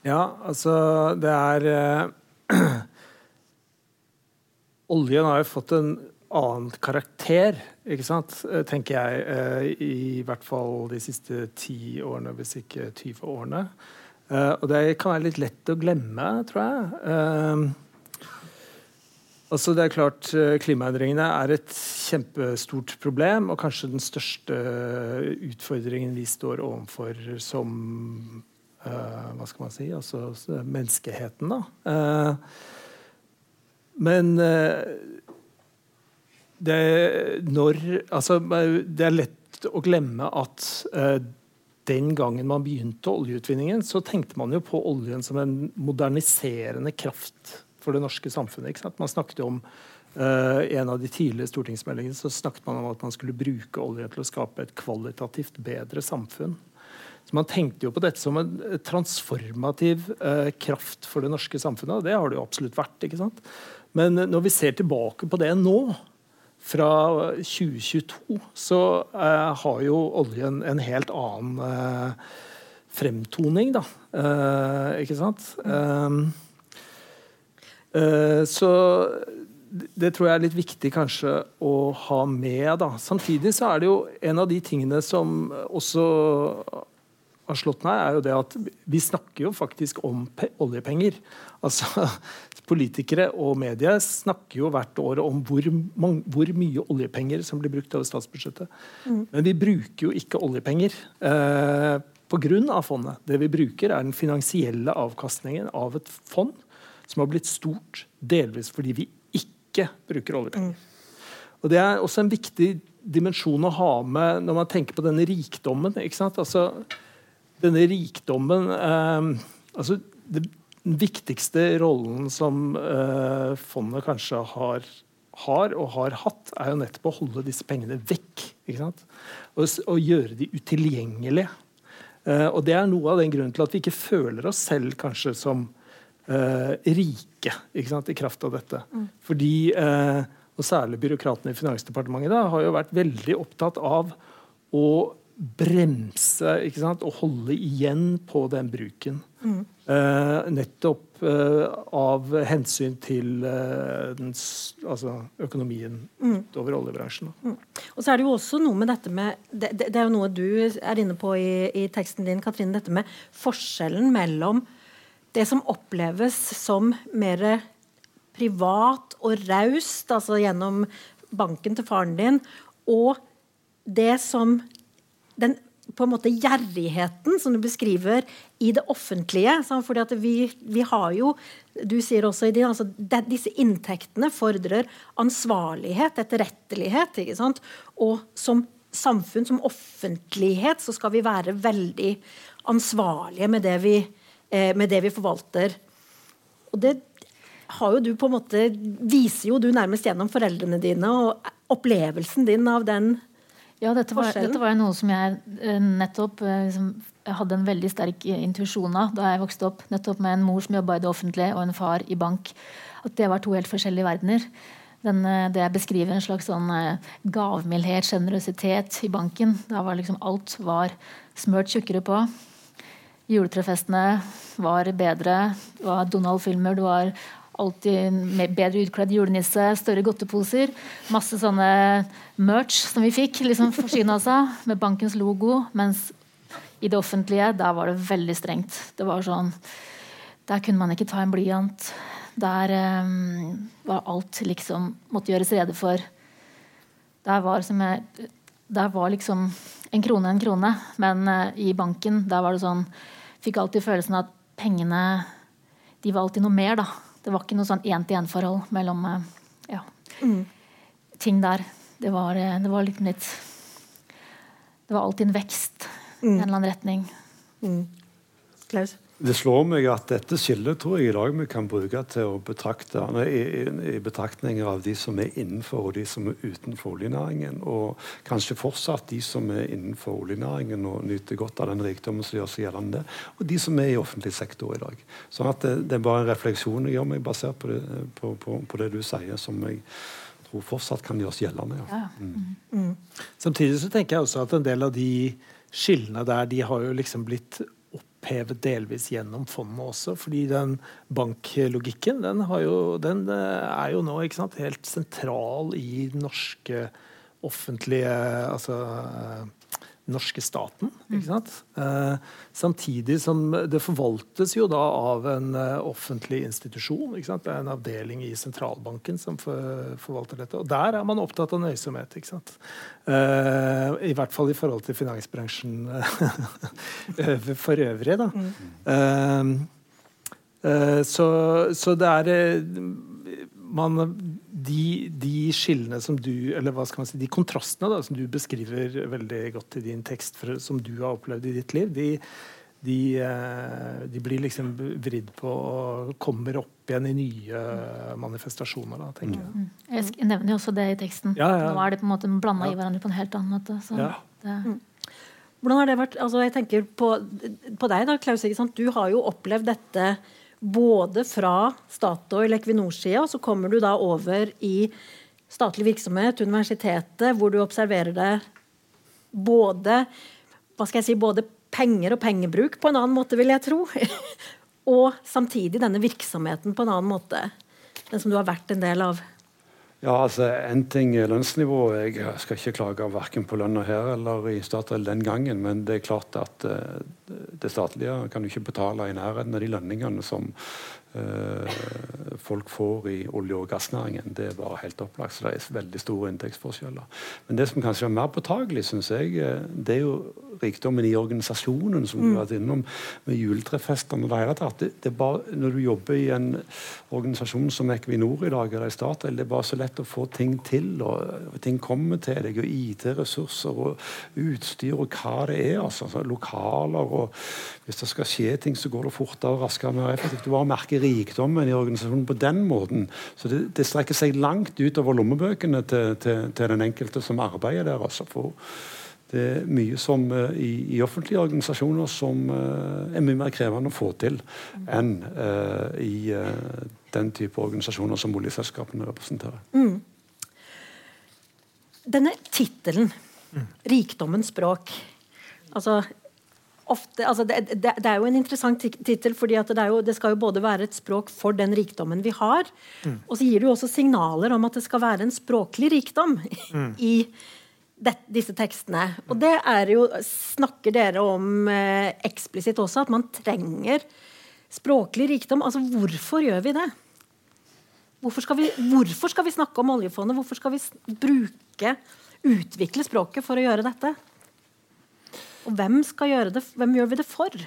Ja, altså det er eh, Oljen har jo fått en annen karakter, ikke sant? Eh, tenker jeg. Eh, I hvert fall de siste ti årene, hvis ikke 20 årene. Eh, og det kan være litt lett å glemme, tror jeg. Altså det er klart Klimaendringene er et kjempestort problem, og kanskje den største utfordringen vi står overfor som Hva skal man si? Altså menneskeheten, da. Men uh, det, når, altså, det er lett å glemme at den gangen man begynte oljeutvinningen, så tenkte man jo på oljen som en moderniserende kraft for det norske samfunnet. Man snakket om uh, en av de tidlige stortingsmeldingene så snakket man om at man skulle bruke olje til å skape et kvalitativt bedre samfunn. Så Man tenkte jo på dette som en transformativ uh, kraft for det norske samfunnet. og Det har det jo absolutt vært. ikke sant? Men når vi ser tilbake på det nå, fra 2022, så uh, har jo oljen en helt annen fremtoning, da. ikke sant? Um, Eh, så det tror jeg er litt viktig kanskje å ha med. da. Samtidig så er det jo en av de tingene som også har slått meg, er jo det at vi snakker jo faktisk om oljepenger. Altså, Politikere og medier snakker jo hvert år om hvor, hvor mye oljepenger som blir brukt over statsbudsjettet. Mm. Men vi bruker jo ikke oljepenger eh, pga. fondet. Det vi bruker, er den finansielle avkastningen av et fond som har blitt stort, delvis fordi vi ikke bruker oljepenger. Mm. Og Det er også en viktig dimensjon å ha med når man tenker på denne rikdommen. Altså, denne rikdommen eh, altså, det, Den viktigste rollen som eh, fondet kanskje har, har, og har hatt, er jo nettopp å holde disse pengene vekk. ikke sant? Og, og gjøre de utilgjengelige. Eh, og Det er noe av den grunnen til at vi ikke føler oss selv kanskje som eh, rike sant, i kraft av dette. Mm. Fordi, eh, og særlig byråkratene i Finansdepartementet da, har jo vært veldig opptatt av å bremse sant, og holde igjen på den bruken. Mm. Uh, nettopp uh, av hensyn til uh, den, altså økonomien mm. utover oljebransjen. Mm. Og så er det jo også noe med dette med Det, det, det er jo noe du er inne på i, i teksten din, Katrine. Dette med forskjellen mellom det som oppleves som mer privat og raust, altså gjennom banken til faren din, og det som den på en måte gjerrigheten som du beskriver i det offentlige. fordi at vi, vi, har jo du sier også i din, altså, de, Disse inntektene fordrer ansvarlighet, etterrettelighet. ikke sant? Og som samfunn, som offentlighet, så skal vi være veldig ansvarlige med det vi, eh, med det vi forvalter. Og det har jo du på en måte, viser jo du nærmest gjennom foreldrene dine og opplevelsen din av den ja, dette var, dette var noe som jeg eh, nettopp eh, liksom, jeg hadde en veldig sterk intuisjon av da jeg vokste opp. Nettopp med en mor som jobba i det offentlige, og en far i bank. At det var to helt forskjellige verdener. Den, eh, det jeg beskriver en slags sånn gavmildhet, sjenerøsitet i banken. Da var liksom alt var smørt tjukkere på. Juletrefestene var bedre. Det var Donald-filmer. Det var alltid bedre utkledd julenisse, større godteposer. Masse sånne merch som vi fikk liksom forsyna av, med bankens logo. Mens i det offentlige, der var det veldig strengt. Det var sånn Der kunne man ikke ta en blyant. Der um, var alt liksom måtte gjøres rede for. Der var, jeg, der var liksom en krone en krone. Men uh, i banken, der var det sånn Fikk alltid følelsen at pengene de var alltid noe mer, da. Det var ikke noe sånn én-til-én-forhold mellom eh, ja, mm. ting der. Det var, eh, det var litt litt Det var alltid en vekst mm. i en eller annen retning. Mm. Klaus? Det slår meg at dette skillet tror jeg i dag vi kan bruke til å betrakte i, i, betraktninger av de som er innenfor og de som er utenfor oljenæringen. Og kanskje fortsatt de som er innenfor oljenæringen og nyter godt av den rikdommen som gjør seg gjeldende, og de som er i offentlig sektor i dag. Sånn at det, det er bare en refleksjon jeg gjør meg basert på det, på, på, på det du sier, som jeg tror fortsatt kan gjøres gjeldende. Ja. Mm. Mm. Samtidig så tenker jeg også at en del av de skillene der, de har jo liksom blitt opphevet delvis gjennom fondet også. fordi den banklogikken den, jo, den eh, er jo nå sant, helt sentral i den norske offentlige altså, norske staten. ikke? Eh, samtidig som det forvaltes jo da av en uh, offentlig institusjon. ikke sant? Det er en avdeling i sentralbanken som for, forvalter dette. Og der er man opptatt av nøysomhet. ikke? Eh, I hvert fall i forhold til finansbransjen for øvrig. da. Mm. Så, så det er man, de, de, skillene som du Eller hva skal man si, de kontrastene da, som du beskriver veldig godt i din tekst, for, som du har opplevd i ditt liv, de, de, eh, de, blir liksom vridd på og kommer opp igjen i nye manifestasjoner. Da, tenker jeg. Mm. Jeg nevner jo også det i teksten. Ja, ja. Nå er det på en måte blanda ja. i hverandre på en helt annen måte. Så det... Mm. Hvordan har det vært, altså jeg tenker på, på deg da, Klaus. Du har jo opplevd dette både fra Statoil, Equinor-sida, så kommer du da over i statlig virksomhet, universitetet, hvor du observerer det både hva skal jeg si, både penger og pengebruk på en annen måte, vil jeg tro. og samtidig denne virksomheten på en annen måte. Den som du har vært en del av. Ja, altså En ting er lønnsnivået. Jeg skal ikke klage verken på lønna her eller i Statoil den gangen, men det er klart at uh, det statlige kan jo ikke betale i nærheten av de lønningene som folk får i olje- og gassnæringen. Det er bare helt opplagt. Så det er veldig store inntektsforskjeller. Men det som kanskje er mer påtagelig, syns jeg, eh, det er jo rikdommen i organisasjonen, som mm. du har vært innom, med juletrefestene. Det, det, det er bare, når du jobber i en organisasjon som Equinor i dag, eller i Statoil, det er bare så lett å få ting til. og Ting kommer til deg, og IT-ressurser og utstyr og hva det er. altså, Lokaler. og Hvis det skal skje ting, så går det fortere, raskere, mer effektivt. Du bare merker rikdommen i organisasjonen på den måten. Så det, det strekker seg langt utover lommebøkene til, til, til, den enkelte som arbeider der. altså for det er mye som uh, i, i, offentlige organisasjoner som uh, er mye mer krevende å få til enn uh, i den type organisasjoner som oljeselskapene representerer. Mm. Denne tittelen, mm. 'Rikdommens språk' altså, ofte, altså det, det, det, er jo en interessant tittel, fordi det, det, skal jo både være et språk for den rikdommen vi har, mm. og så gir det jo også signaler om at det skal være en språklig rikdom mm. i disse tekstene. Og det er jo, snakker dere om eh, eksplisitt også, at man trenger språklig rikdom. Altså, hvorfor gjør vi det? Hvorfor skal vi, hvorfor skal vi snakke om oljefondet? Hvorfor skal vi bruke utvikle språket for å gjøre dette? Og hvem skal gjøre det? Hvem gjør vi det for?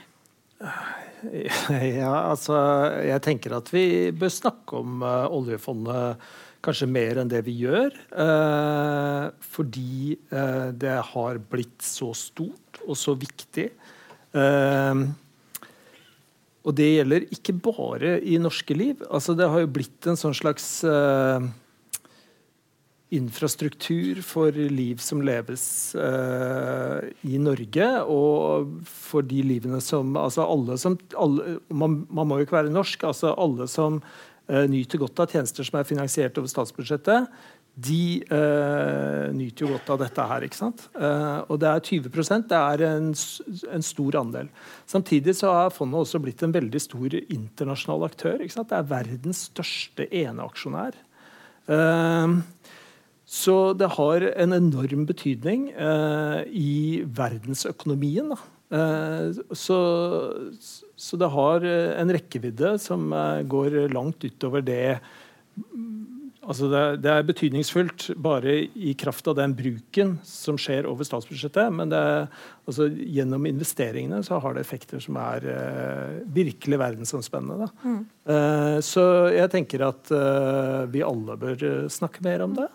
Ja, altså Jeg tenker at vi bør snakke om uh, oljefondet kanskje mer enn det vi gjør. Uh, fordi uh, det har blitt så stort og så viktig. og det gjelder ikke bare i norske liv. Altså, det har jo blitt en sånn slags infrastruktur for liv som leves uh, i Norge, og for de livene som Altså alle som alle, man, man, må jo ikke være norsk. altså Alle som uh, nyter godt av tjenester som er finansiert over statsbudsjettet, de uh, nyter jo godt av dette her. ikke sant? og det er 20% det er en, en, stor andel. Samtidig så har fondet også blitt en veldig stor internasjonal aktør. ikke sant? Det er verdens største eneaksjonær. Uh, så det har en enorm betydning eh, i verdensøkonomien. Eh, så, så, det har en rekkevidde som eh, går langt utover det Altså det, det, er betydningsfullt bare i kraft av den bruken som skjer over statsbudsjettet. Men det, altså gjennom investeringene så har det effekter som er eh, virkelig verdensomspennende. Mm. Eh, så jeg tenker at eh, vi alle bør snakke mer om det.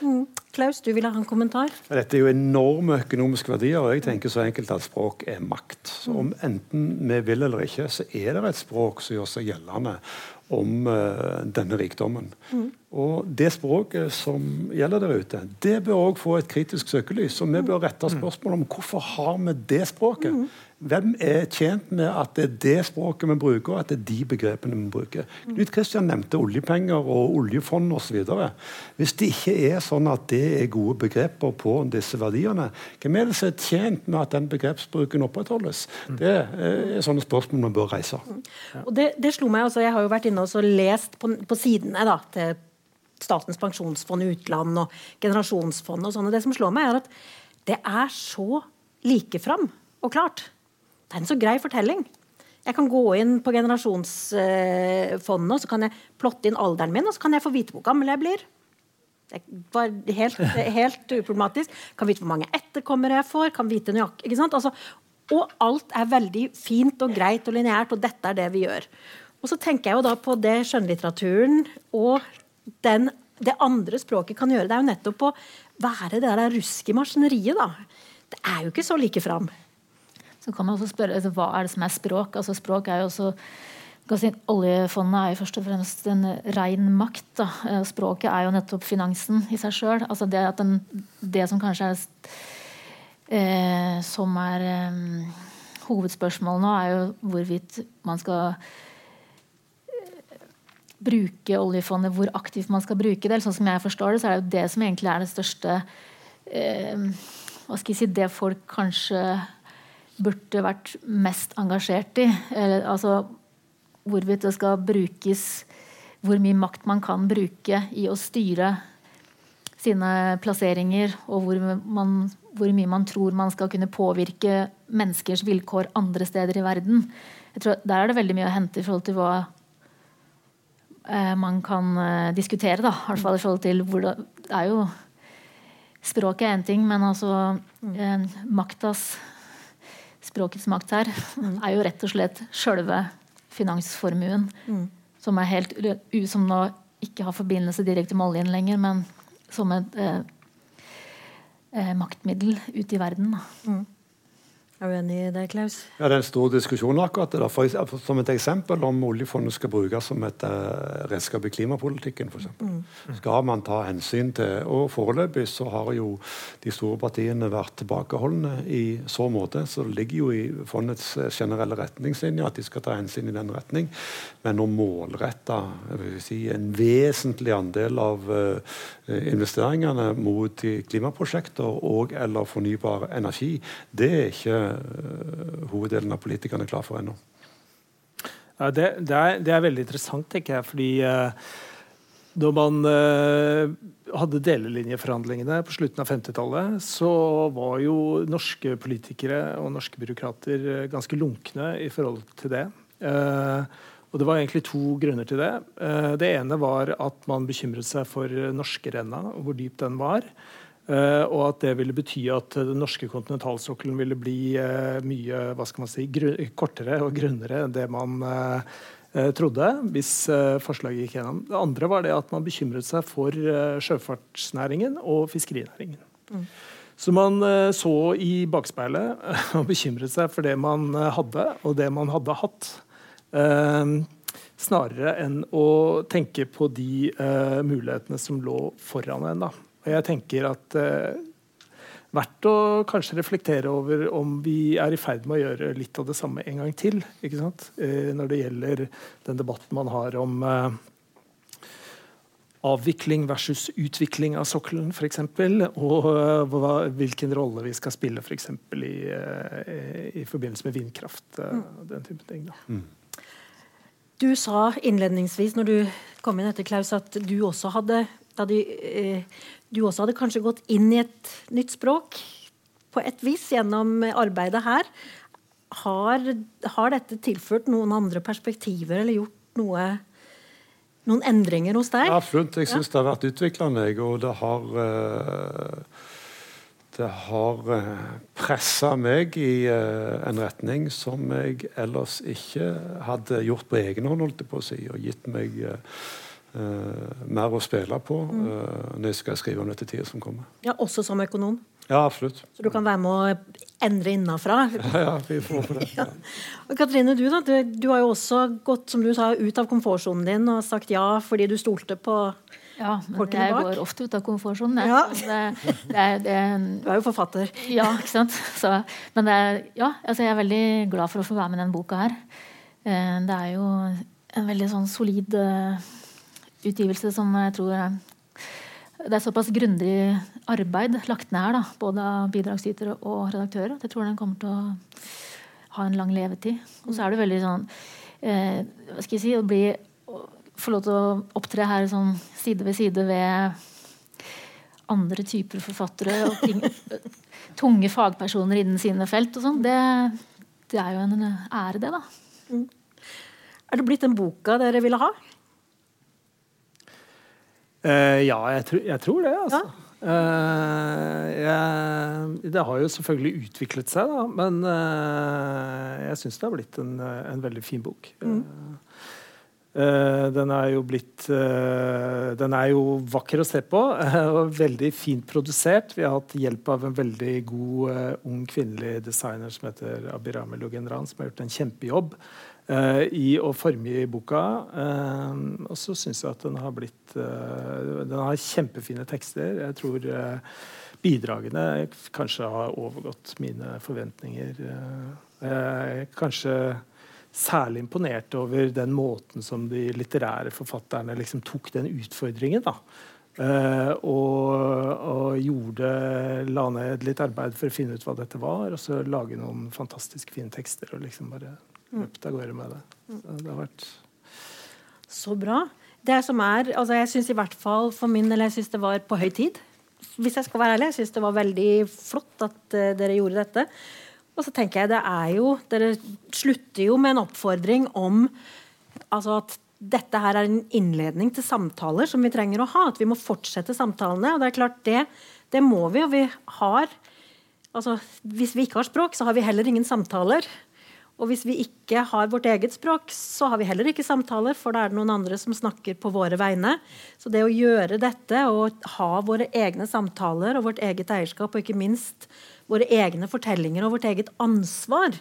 Mm. Klaus, du vil ha en kommentar? Dette er jo enorme økonomiske verdier. og Jeg tenker så enkelt at språk er makt. Så om enten vi vil eller ikke, så er det et språk som gjør seg gjeldende om uh, denne rikdommen. Mm. Og Det språket som gjelder der ute, det bør òg få et kritisk søkelys. Og vi bør rette spørsmål om hvorfor har vi det språket. Mm. Hvem er tjent med at det er det språket vi bruker, og at det er de begrepene vi bruker? Knut Kristian nevnte oljepenger og oljefond osv. Hvis det ikke er sånn at det er gode begreper på disse verdiene, hvem er det som er tjent med at den begrepsbruken opprettholdes? Det er sånne spørsmål man bør reise. Og det, det, slo meg også, Jeg har jo vært inne og lest på, på sidene da, til Statens pensjonsfond utland og generasjonsfond og sånn. Det som slår meg, er at det er så likefram og klart. Det er en så grei fortelling. Jeg kan gå inn på generasjonsfondet og så kan jeg plotte inn alderen min, og så kan jeg få vite hvor gammel jeg blir. Det var helt, helt uproblematisk. Kan vite hvor mange etterkommere jeg får. kan vite nøyaktig, ikke sant? Altså, og alt er veldig fint og greit og lineært, og dette er det vi gjør. Og så tenker jeg jo da på det skjønnlitteraturen og den, det andre språket kan gjøre. Det er jo nettopp å være det der rusk i maskineriet, da. Det er jo ikke så like fram. Så kan man også spørre altså, hva er det som er språk. Altså Språk er jo også si, Oljefondet er jo først og fremst en ren makt. Da. Eh, språket er jo nettopp finansen i seg sjøl. Altså det, det, som kanskje er eh, som er eh, hovedspørsmålet nå, er jo hvorvidt man skal eh, bruke oljefondet, hvor aktivt man skal bruke det. Sånn som jeg forstår det, så er det jo det som egentlig er det største eh, hva skal jeg si, Det folk kanskje burde vært mest engasjert i. Eller, altså hvorvidt det skal brukes Hvor mye makt man kan bruke i å styre sine plasseringer, og hvor, man, hvor mye man tror man skal kunne påvirke menneskers vilkår andre steder i verden. Tror Der er det veldig mye å hente i forhold til hva eh, man kan eh, diskutere. Da. I forhold til hvor det, det er jo Språket er én ting, men altså eh, maktas språkets makt her, mm. er jo rett og slett sjølve finansformuen. Mm. Som er helt som nå ikke har forbindelse direkte med oljen lenger, men som et eh, eh, maktmiddel ute i verden. Mm. Er du enig i det, Klaus? Ja, Det er en stor diskusjon akkurat det. For, som et eksempel om oljefondet skal brukes som et uh, redskap i klimapolitikken. For mm. Skal man ta hensyn til Og foreløpig så har jo de store partiene vært tilbakeholdne i så måte. Så det ligger jo i fondets eh, generelle retningslinjer at de skal ta hensyn i den retning. Men å målrette si, en vesentlig andel av uh, investeringene mot klimaprosjekter og eller fornybar energi, det er ikke hoveddelen av politikerne klar for ennå. Ja, det, det, er, det, er, veldig interessant, tenker jeg. fordi eh, da man eh, hadde delelinjeforhandlingene på slutten av 50-tallet, så var jo norske politikere og norske byråkrater ganske lunkne i forhold til det. og Det var egentlig to grunner til det. det ene var at man bekymret seg for norskerenna og hvor dyp den var. Uh, og at det ville bety at den norske kontinentalsokkelen ville bli uh, mye hva skal man si, kortere og grunnere enn det man uh, trodde hvis forslaget gikk gjennom. Det andre var det at man bekymret seg for sjøfartsnæringen og fiskerinæringen. Mm. Så man så i bakspeilet og bekymret seg for det man hadde, og det man hadde hatt. Snarere enn å tenke på de mulighetene som lå foran en. da. Og jeg tenker at eh, verdt å kanskje reflektere over om vi er i ferd med å gjøre litt av det samme en gang til. ikke sant? Eh, når det gjelder den debatten man har om eh, avvikling versus utvikling av sokkelen, f.eks. Og hva, hvilken rolle vi skal spille f.eks. I, i forbindelse med vindkraft. Mm. den type ting. Da. Mm. Du sa innledningsvis når du kom inn etter Klaus, at du også hadde da de, eh, du også hadde kanskje gått inn i et nytt språk på et vis gjennom arbeidet her. Har, har dette tilført noen andre perspektiver eller gjort noe, noen endringer hos deg? Absolutt. Jeg syns ja. det har vært utviklende, og det har uh, det har uh, pressa meg i uh, en retning som jeg ellers ikke hadde gjort på egen hånd, holdt jeg på å si, og gitt meg mer å spille på mm. uh, når jeg skal skrive om dette tida som kommer. Ja, Også som økonom? Ja, absolutt. Så du kan være med å endre innafra? Ja, ja, vi får på det. Ja. Og Katrine, du, da, du, du, har jo også gått som du sa, ut av komfortsonen din og sagt ja fordi du stolte på ja, men jeg bak. går ofte ut av komfortsonen. Ja. Det, det, det, du er jo forfatter. Ja, ikke sant. Så, men ja, altså jeg er veldig glad for å få være med i denne boka her. Eh, det er jo en veldig sånn solid utgivelse som jeg tror Det er såpass grundig arbeid lagt ned her, da, både av bidragsytere og redaktører, at jeg tror den kommer til å ha en lang levetid. Og så er det veldig sånn eh, Hva skal jeg si Å bli få lov til å opptre her sånn side ved side ved andre typer forfattere og ting, tunge fagpersoner innen sine felt og sånn, det, det, er jo en ære, det, da. Mm. Er det blitt den boka dere ville ha? Uh, ja, jeg, tr jeg, tror det, altså. Ja. Uh, jeg, det har jo selvfølgelig utviklet seg, da, men uh, jeg syns det har blitt en, en, veldig fin bok. Mm. den er jo blitt Den er jo vakker å se på og veldig fint produsert. Vi har hatt hjelp av en veldig god ung kvinnelig designer som heter Abirame Lugendran, som har gjort en kjempejobb i å forme boka. Uh, og så syns jeg at den har blitt uh, Den har kjempefine tekster. Jeg tror bidragene kanskje har overgått mine forventninger. Jeg kanskje særlig imponert over den måten som de litterære forfatterne liksom tok den utfordringen. da. Uh, og, la ned litt arbeid for å finne ut hva dette var, og så lage noen fantastisk fine tekster. og liksom bare løpt av gårde med det. Så Det har vært Så bra. Det som er, altså Jeg syns i hvert fall for min del jeg synes det var på høy tid. Hvis jeg skal være ærlig, jeg syns det var veldig flott at uh, dere gjorde dette. Og så tenker jeg det er jo Dere slutter jo med en oppfordring om altså at dette her er en innledning til samtaler som vi trenger å ha. At vi må fortsette samtalene. Og det er klart, det, det må vi. Og vi har altså, Hvis vi ikke har språk, så har vi heller ingen samtaler. Og hvis vi ikke har vårt eget språk, så har vi heller ikke samtaler, for da er det noen andre som snakker på våre vegne. Så det å gjøre dette og ha våre egne samtaler og vårt eget eierskap, og ikke minst våre egne fortellinger og vårt eget ansvar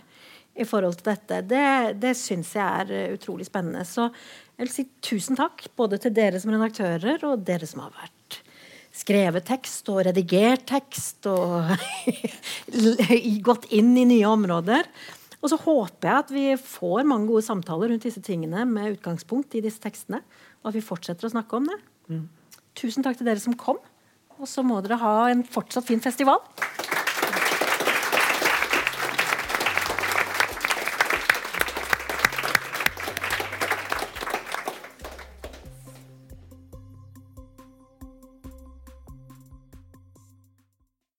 i forhold til dette, det, det syns jeg er eh, utrolig spennende. Så jeg vil si tusen takk både til dere som redaktører og dere som har vært skrevet tekst og redigert tekst og gått inn i nye områder. Og så håper jeg at vi får mange gode samtaler rundt disse tingene med utgangspunkt i disse tekstene, og at vi fortsetter å snakke om det. Mm. Tusen takk til dere som kom. Og så må dere ha en fortsatt fin festival.